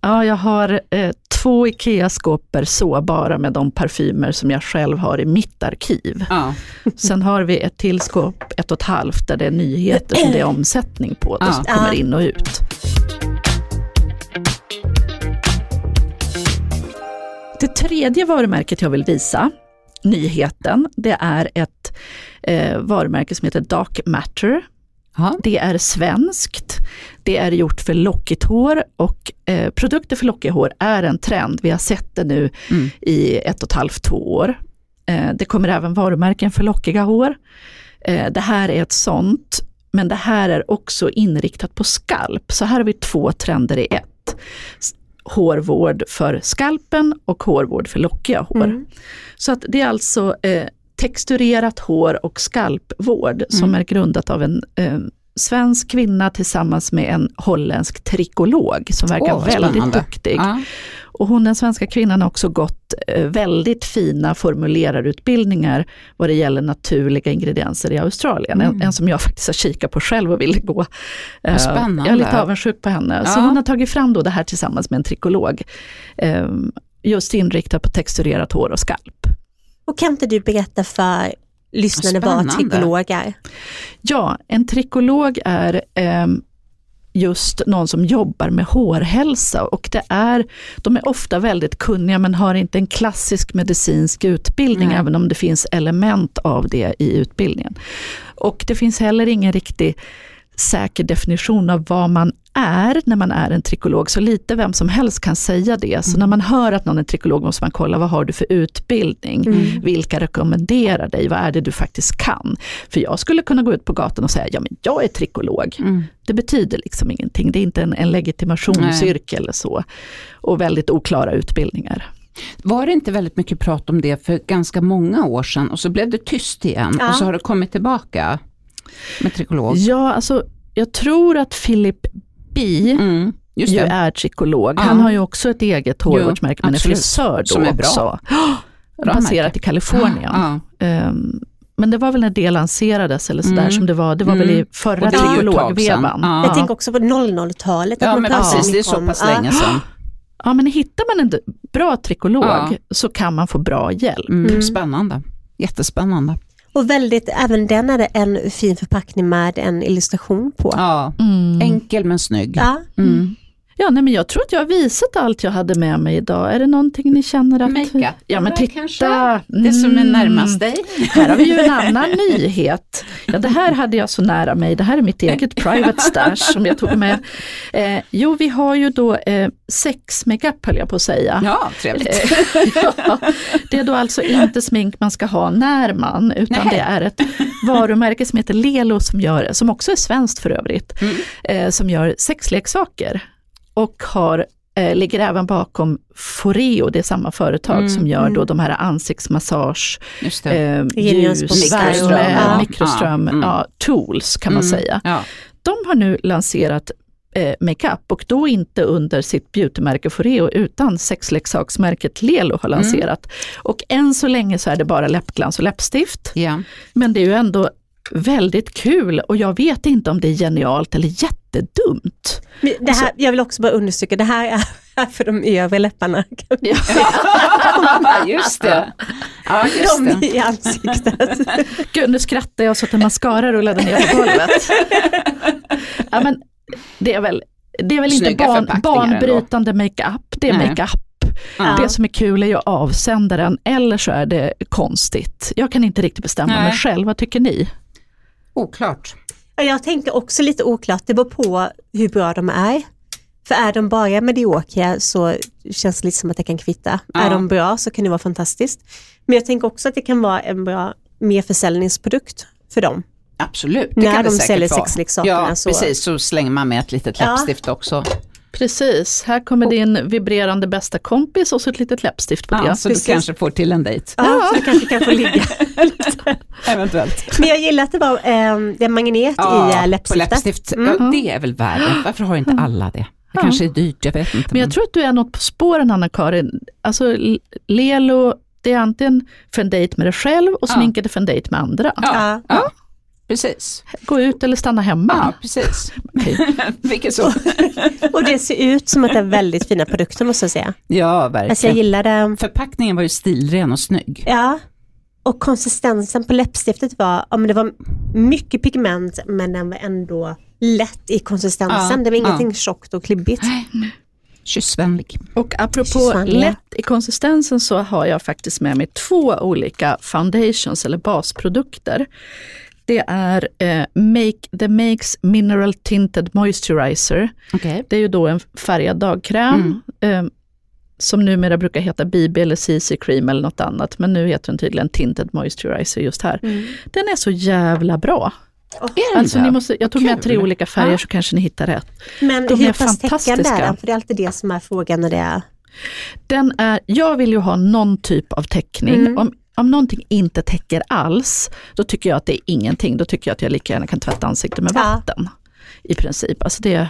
Ja, jag har eh, två IKEA-skåpor så bara med de parfymer som jag själv har i mitt arkiv. Ja. Sen har vi ett till skåp, ett och ett halvt, där det är nyheter som det är [clears throat] omsättning på, Ja. som kommer Ja. in och ut. Det tredje varumärket jag vill visa, nyheten, det är ett eh, varumärke som heter Dark Matter. Ja. Det är svenskt, det är gjort för lockigt hår och eh, produkter för lockigt hår är en trend. Vi har sett det nu Mm. i ett och ett halvt, två år. Eh, det kommer även varumärken för lockiga hår. Eh, det här är ett sånt, men det här är också inriktat på skalp. Så här har vi två trender i ett. Hårvård för skalpen och hårvård för lockiga hår. Mm. Så att det är alltså eh, texturerat hår och skalpvård som Mm. är grundat av en eh, svensk kvinna tillsammans med en holländsk trikolog som verkar vad väldigt duktig. Ja. Och hon den svenska kvinnan har också gått eh, väldigt fina formulerarutbildningar vad det gäller naturliga ingredienser i Australien. En, en som jag faktiskt har kikat på själv och ville gå. Eh, spännande. Jag är lite avundsjuk på henne. Så Ja. hon har tagit fram då det här tillsammans med en trikolog. Eh, just inriktat på texturerat hår och skalp. Och kan inte du berätta för lyssnarna vad trikolog är? Ja, en trikolog är ehm, just någon som jobbar med hårhälsa och det är, de är ofta väldigt kunniga men har inte en klassisk medicinsk utbildning Nej. även om det finns element av det i utbildningen. Och det finns heller ingen riktig säker definition av vad man är när man är en trikolog, så lite vem som helst kan säga det. Så när man hör att någon är trikolog måste man kolla, vad har du för utbildning? Mm. Vilka rekommenderar dig? Vad är det du faktiskt kan? För jag skulle kunna gå ut på gatan och säga, ja men jag är trikolog. Mm. Det betyder liksom ingenting, det är inte en, en legitimationsyrke eller så. Och väldigt oklara utbildningar. Var det inte väldigt mycket prat om det för ganska många år sedan och så blev det tyst igen Ja. och så har det kommit tillbaka med trikolog? Ja, alltså jag tror att Philip B Mm. Just ju är trikolog. Ja. Han har ju också ett eget hårvårdsmärke, men är absolut. frisör då Som är bra. också. [gasps] Bra Baserat i Kalifornien. Ja. Ehm, men det var väl när det lanserades eller sådär Mm. som det var. Det var väl i Mm. förra är trikologvevan. Ja. Jag tänker också på 00-talet. att Ja men precis, det är så om- pass ja. länge sedan. men hittar man en bra trikolog Ja. så kan man få bra hjälp. Mm. Mm. Spännande. Jättespännande. Och väldigt, även den är det en fin förpackning med en illustration på. Ja. Mm. Enkel men snygg. Ja. Mm. Ja, nej, men jag tror att jag har visat allt jag hade med mig idag. Är det någonting ni känner att... Makeup, Ja, men titta. kanske? Det som är Mm. närmast dig. Här har vi ju en annan nyhet. Ja, det här hade jag så nära mig. Det här är mitt eget [laughs] private stash som jag tog med. Eh, jo, vi har ju då eh, sex makeup höll jag på att säga. Ja, trevligt. Eh, [laughs] ja, det är då alltså inte smink man ska ha när man, utan Nej. det är ett varumärke som heter Lelo som gör, som också är svenskt för övrigt, Mm. eh, som gör sexleksaker. Och har, eh, ligger även bakom Foreo, det är samma företag Mm, som gör då de här ansiktsmassage, det. eh, ljus, Mikroström, värme, ja. mikroström, Ja, mm. ja, tools kan man Mm, säga. Ja. De har nu lanserat eh, makeup och då inte under sitt beautymärke Foreo utan sexleksaksmärket Lelo har lanserat. Och än så länge så är det bara läppglans och läppstift. Men det är ju ändå väldigt kul och jag vet inte om det är genialt eller jättedumt. Det här, jag vill också bara understryka, det här är [laughs] för de övre läpparna. Ja. [laughs] just det. Ja, just De det. i ansiktet. [laughs] Gud, nu skrattar jag så att en mascara rullade ner på golvet. ja, men det är väl, det är väl inte barn, banbrytande makeup, det är makeup. Ja. Det som är kul är ju avsändaren eller så är det konstigt. Jag kan inte riktigt bestämma Nej. mig själv, vad tycker ni? Oklart. Jag tänker också lite oklart, det beror på hur bra de är. För är de bara mediokra så känns det lite som att det kan kvitta. Ja. Är de bra så kan det vara fantastiskt. Men jag tänker också att det kan vara en bra merförsäljningsprodukt för dem. Absolut. Det När kan det de säkert säljer sexleksakerna Ja, så- precis. Så slänger man med ett litet Ja. läppstift också. Precis, här kommer din vibrerande bästa kompis och så ett litet läppstift på Ja, det. så du precis. kanske får till en dejt. Ja, så du kanske kan få ligga. [laughs] Eventuellt. Men jag gillar att det var eh, det är magnet i eh, på läppstiftet. läppstift. Mm. Ja, det är väl värre. Varför har inte alla det? Det Ja. kanske är dyrt, jag vet inte. Men jag tror att du är något på spåren Anna-Karin. Alltså Lelo, det är antingen för en dejt med dig själv och Ja. sminket är för en dejt med andra. Ja, Ja. Ja. precis. Gå ut eller stanna hemma. Ja, precis. Vilket [laughs] så. Och det ser ut som att det är väldigt fina produkter måste jag säga. Ja, Alltså jag verkligen. gillar det. Förpackningen var ju stilren och snygg. Ja. Och konsistensen på läppstiftet var, ja men det var mycket pigment men den var ändå lätt i konsistensen. Ja, det var ja. ingenting tjockt och klibbigt. Kyssvänlig. Och apropå Kyssvänliga. lätt i konsistensen så har jag faktiskt med mig två olika foundations eller basprodukter. Det är eh, Make the Makes Mineral Tinted Moisturizer. Okej. Det är ju då en färgad dagkräm eh, som numera brukar heta BB eller CC Cream eller något annat. Men nu heter den tydligen Tinted Moisturizer just här. Den är så jävla bra. Den Alltså, ni måste, jag tog med tre olika färger Ja. så kanske ni hittar rätt. Men De hur är pass täckande är fantastiska. den? För det är alltid det som är frågan när det är... Den är, jag vill ju ha någon typ av täckning. Mm. Om, om någonting inte täcker alls, då tycker jag att det är ingenting. Då tycker jag att jag lika gärna kan tvätta ansiktet med Ja. vatten. I princip. Alltså det,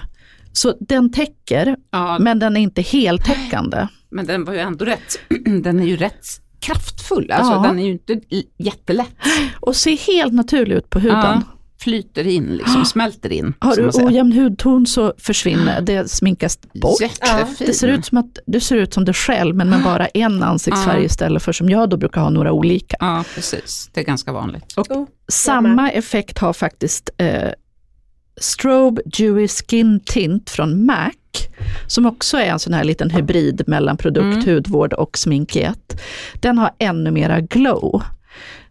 så den täcker, Ja, men den är inte heltäckande. men den var ju ändå rätt, [clears throat] den är ju rätt kraftfull. Alltså Ja. den är ju inte jättelätt. Och ser helt naturlig ut på huden. Flyter in, liksom smälter in. Har du ojämn hudton så försvinner det, sminkas bort. Jättefin. Det ser ut som att du ser ut som dig själv men med bara en ansiktsfärg Ja. istället för som jag då brukar ha några olika. Ja, precis. Det är ganska vanligt. Och Oh, samma effekt har faktiskt eh, Strobe Dewy Skin Tint från MAC, som också är en sån här liten hybrid mellan produkt, Mm. hudvård och smink i ett. Den har ännu mera glow.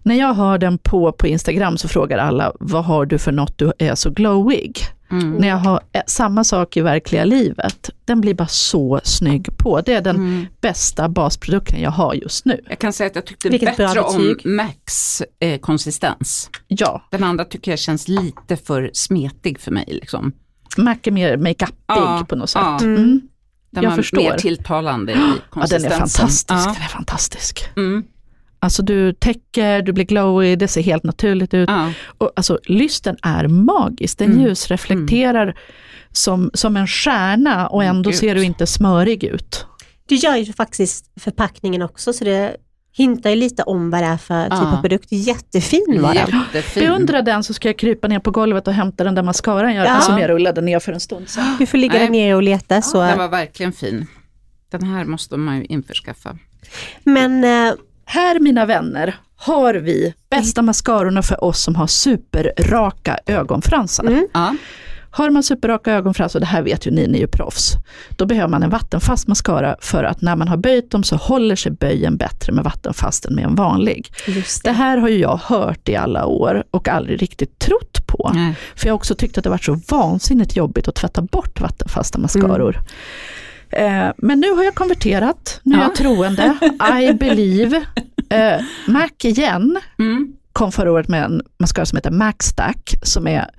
När jag har den på på Instagram så frågar alla, vad har du för något du är så glowig? Mm. När jag har eh, samma sak i verkliga livet, den blir bara så snygg på. Det är den Mm. bästa basprodukten jag har just nu. Jag kan säga att jag tyckte Vilket bättre om. Max eh, konsistens. Ja, Den andra tycker jag känns lite för smetig för mig. Liksom. Mac är mer makeupig Ja, på något sätt. ja. Mm. Den Jag var förstår. mer tilltalande i Ja, den konsistensen. är fantastisk. Ja. Den är fantastisk. Mm. Alltså du täcker, du blir glowy, det ser helt naturligt ut. Ja. Och, alltså lysten är magisk, den Mm. ljusreflekterar som, som en stjärna och ändå Gud. ser du inte smörig ut. Det gör ju faktiskt förpackningen också så det hintar ju lite om vad det är för typ Ja. av produkt. Jättefin var den. Jättefin. Beundra den så ska jag krypa ner på golvet och hämta den där mascaran jag, Ja. som jag rullade ner för en stund sedan. Du får ligga Nej. där nere och leta. Så. Den var verkligen fin. Den här måste man ju införskaffa. Men eh, Här mina vänner har vi bästa mascarorna för oss som har superraka ögonfransar. Mm. Ja. Har man superraka ögonfransar, och det här vet ju ni, ni är ju proffs, då behöver man en vattenfast mascara för att när man har böjt dem så håller sig böjen bättre med vattenfast än med en vanlig. Just Det det. här har ju jag hört i alla år och aldrig riktigt trott på. Nej. För jag har också tyckt att det varit så vansinnigt jobbigt att tvätta bort vattenfasta mascaror. Eh, men nu har jag konverterat, nu är Ja. jag troende, I believe. Eh, Mac igen Mm. kom förra året med en mascara som heter Macstack, som är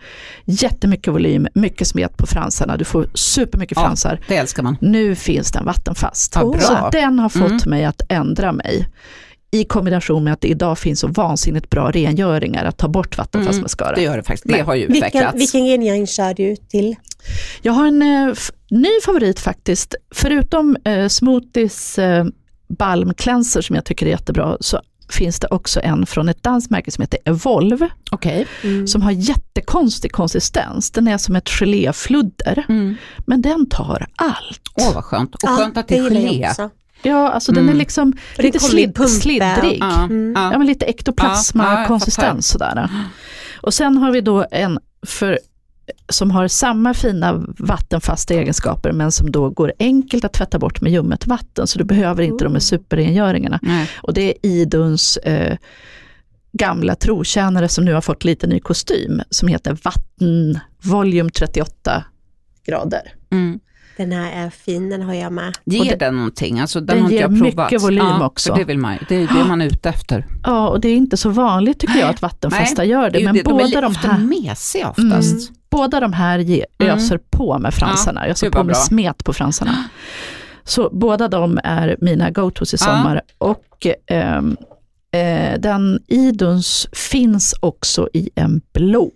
jättemycket volym, mycket smet på fransarna, du får supermycket Ja. fransar. Det älskar man. Nu finns den vattenfast. Ja, bra. Så den har fått Mm. mig att ändra mig. I kombination med att det idag finns så vansinnigt bra rengöringar att ta bort vattenfast Mm, mascara. Det gör det faktiskt. Det har ju Vilken, utvecklats. vilken rengöring kör du till? Jag har en eh, ny favorit faktiskt. Förutom eh, Smoothies eh, Balm Cleanser som jag tycker är jättebra, så finns det också en från ett danskt märke som heter Evolve, Okej. Mm. som har jättekonstig konsistens. Den är som ett geléfludder, Mm. men den tar allt. Åh vad skönt. Och Ja, skönt att det är gelé. Ja, alltså den Mm. är liksom det lite slid, slidrig. Ja, Mm. Ja, men lite Ja, ja, jag ektoplasma-konsistens sådär. Och sen har vi då en för, som har samma fina vattenfasta egenskaper men som då går enkelt att tvätta bort med ljummet vatten så du behöver inte de här superrengöringarna. Nej. Och det är Iduns eh, gamla trotjänare som nu har fått lite ny kostym som heter Vatten Volume 38 grader. Mm. Den här är fin, den har jag med. Ger det- den någonting? Alltså, den, den har inte ger jag mycket provat. volym ja, också. För det, vill man, det är det man är ute efter. Ja, och det är inte så vanligt tycker jag att vattenfasta gör det, är ju men de är båda de ofta här mesiga oftast. Båda de här Mm. öser på med fransarna. Jag öser på med bra. smet på fransarna. Så båda de är mina go-tos i Ja. sommar. Och ehm, eh, den Iduns finns också i en blå.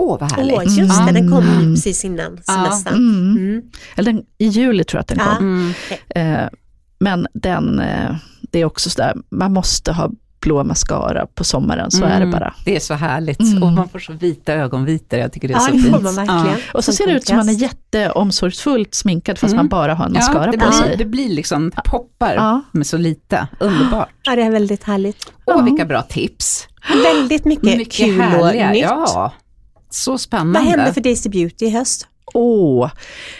Åh vad härligt. Åh, just det, den kom ju Mm. precis innan Ja. semestern. Mm. Mm. Eller den, i juli tror jag att den Ja. kom. Mm. Eh, men den, eh, det är också sådär, man måste ha blå mascara på sommaren, så är det Mm. bara. Det är så härligt. Mm. Och man får så vita ögonvitor. Jag tycker det är Ja, så det fint. verkligen. Och så ser det ut som man är jätteomsorgsfullt sminkad fast Mm. man bara har en Ja, mascara det, på blir, sig. det blir liksom poppar Ja. med så lite. Underbart. Ja, det är väldigt härligt. Åh, Ja. vilka bra tips. Väldigt mycket, kul och härliga. nytt. Ja, så spännande. Vad händer för Daisy Beauty i höst? Åh,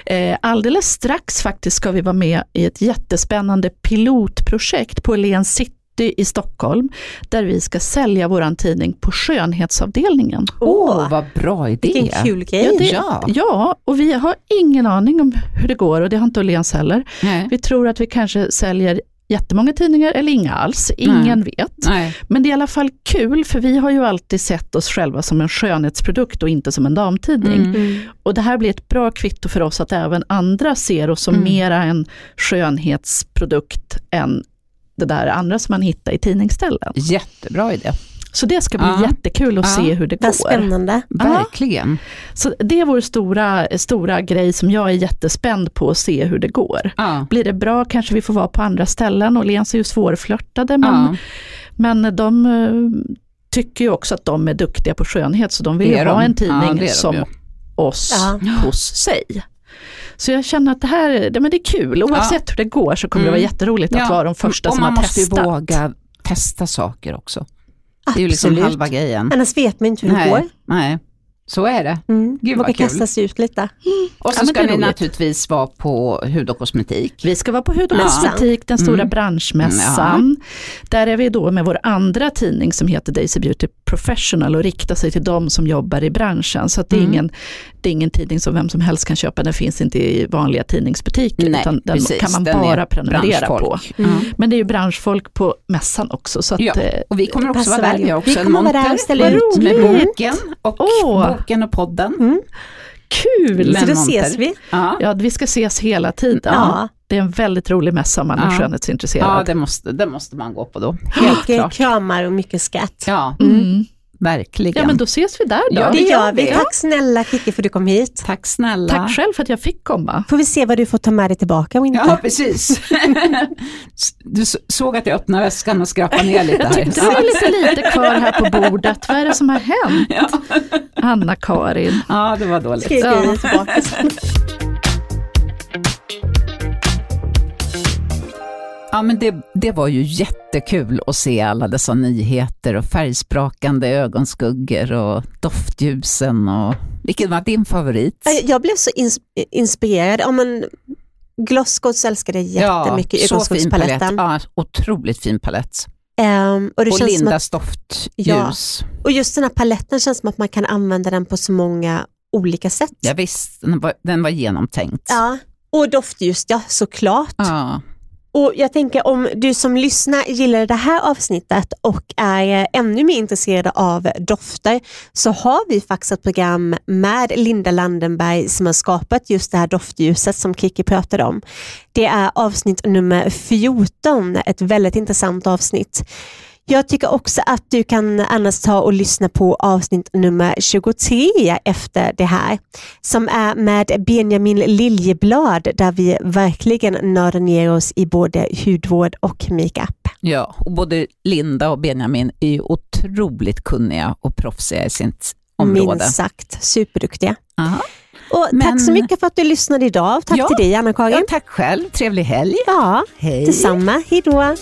eh, alldeles strax faktiskt ska vi vara med i ett jättespännande pilotprojekt på Åhléns City i Stockholm, där vi ska sälja våran tidning på skönhetsavdelningen. Åh, vad bra idé. Vilken kul grej. Ja, det, Ja. ja, och vi har ingen aning om hur det går och det har inte Åhléns heller. Nej. Vi tror att vi kanske säljer jättemånga tidningar eller inga alls, ingen vet. Nej. Men det är i alla fall kul, för vi har ju alltid sett oss själva som en skönhetsprodukt och inte som en damtidning. Mm. Mm. Och det här blir ett bra kvitto för oss att även andra ser oss som Mm. mera en skönhetsprodukt än det där andra som man hittar i tidningsställen. Jättebra idé. Så det ska bli Ja. jättekul att Ja. se hur det Vad går. spännande. Verkligen. Så det är vår stora, stora grej som jag är jättespänd på att se hur det går. Ja. Blir det bra kanske vi får vara på andra ställen och Lens är ju svårflörtade men, Ja. men de eh, tycker ju också att de är duktiga på skönhet så de vill Det ju ha de. en Ja, tidning det de som ju. oss Ja. hos sig. Så jag känner att det här det, men det är kul, oavsett hur det går så kommer det Mm. vara jätteroligt att Ja. vara de första och som man har måste ju testat. våga testa saker också. Det är ju liksom Absolut. halva grejen. Annars vet man inte hur det Nej, går. nej, så är det. Mm. Gud, Våga vad kul. kasta sig ut lite. Och så Ja, ska ni roligt. naturligtvis vara på hud och kosmetik. Vi ska vara på Hud och Ja. kosmetik, den stora Mm. branschmässan. Där är vi då med vår andra tidning som heter Daisy Beauty Professional och riktar sig till de som jobbar i branschen. Så att det, är Mm. ingen, det är ingen tidning som vem som helst kan köpa, den finns inte i vanliga tidningsbutiker. Nej, utan den precis. kan man Den är bara prenumerera på. branschfolk. Mm. Ja. Men det är ju branschfolk på mässan också. Så att, Ja, eh, och vi kommer också vara där. har också Vi en kommer vara där monter och ställa ut. med boken och Åh. Boken och podden. Mm. kul! Men Så då monter. ses vi. Ja. Ja, vi ska ses hela tiden. Ja. Det är en väldigt rolig mässa om man är Ja. skönhetsintresserad. Ja, det måste, det måste man gå på då. Helt Mycket klart. kramar och mycket skratt. Ja, Mm. Verkligen. Ja, men då ses vi där då. Ja, det gör vi. Tack snälla Kiki för att du kom hit. Tack snälla. Tack själv för att jag fick komma. Får vi se vad du får ta med dig tillbaka Winter. Ja, precis. [laughs] Du såg att jag öppnade väskan och skrapade ner lite här. Det var lite lite kvar här på bordet. Vad är det som har [laughs] hänt? Anna-Karin. Ja, det var dåligt. Skriver Ja. vi tillbaka Ja, men det, det var ju jättekul att se alla dessa nyheter och färgsprakande ögonskuggor och doftljusen och Vilken var din favorit? Eh, Jag blev så ins inspirerad. Ja, men Glosscoats älskade jättemycket palett. Glosscoats-paletten. Ja, otroligt fin palett. Ehm, och, det Och känns som att, Lindas doftljus. Ja. och just den här paletten känns som att man kan använda den på så många olika sätt. Ja, visst, den var, den var genomtänkt. Ja. Och doftljus, ja såklart. Ja. Och jag tänker om du som lyssnar gillar det här avsnittet och är eh, ännu mer intresserad av dofter så har vi faktiskt ett program med Linda Landenberg som har skapat just det här doftljuset som Kiki pratade om. Det är avsnitt nummer 14, ett väldigt intressant avsnitt. Jag tycker också att du kan annars ta och lyssna på avsnitt nummer 23 efter det här, som är med Benjamin Liljeblad, där vi verkligen nördar ner oss i både hudvård och makeup. ja, och både Linda och Benjamin är ju otroligt kunniga och proffsiga i sitt område. Minst sagt, superduktiga. Aha. Och Men- Tack så mycket för att du lyssnade idag. Tack Ja. till dig Anna-Karin. Ja, tack själv, trevlig helg. Ja, Hej. detsamma. Hej då.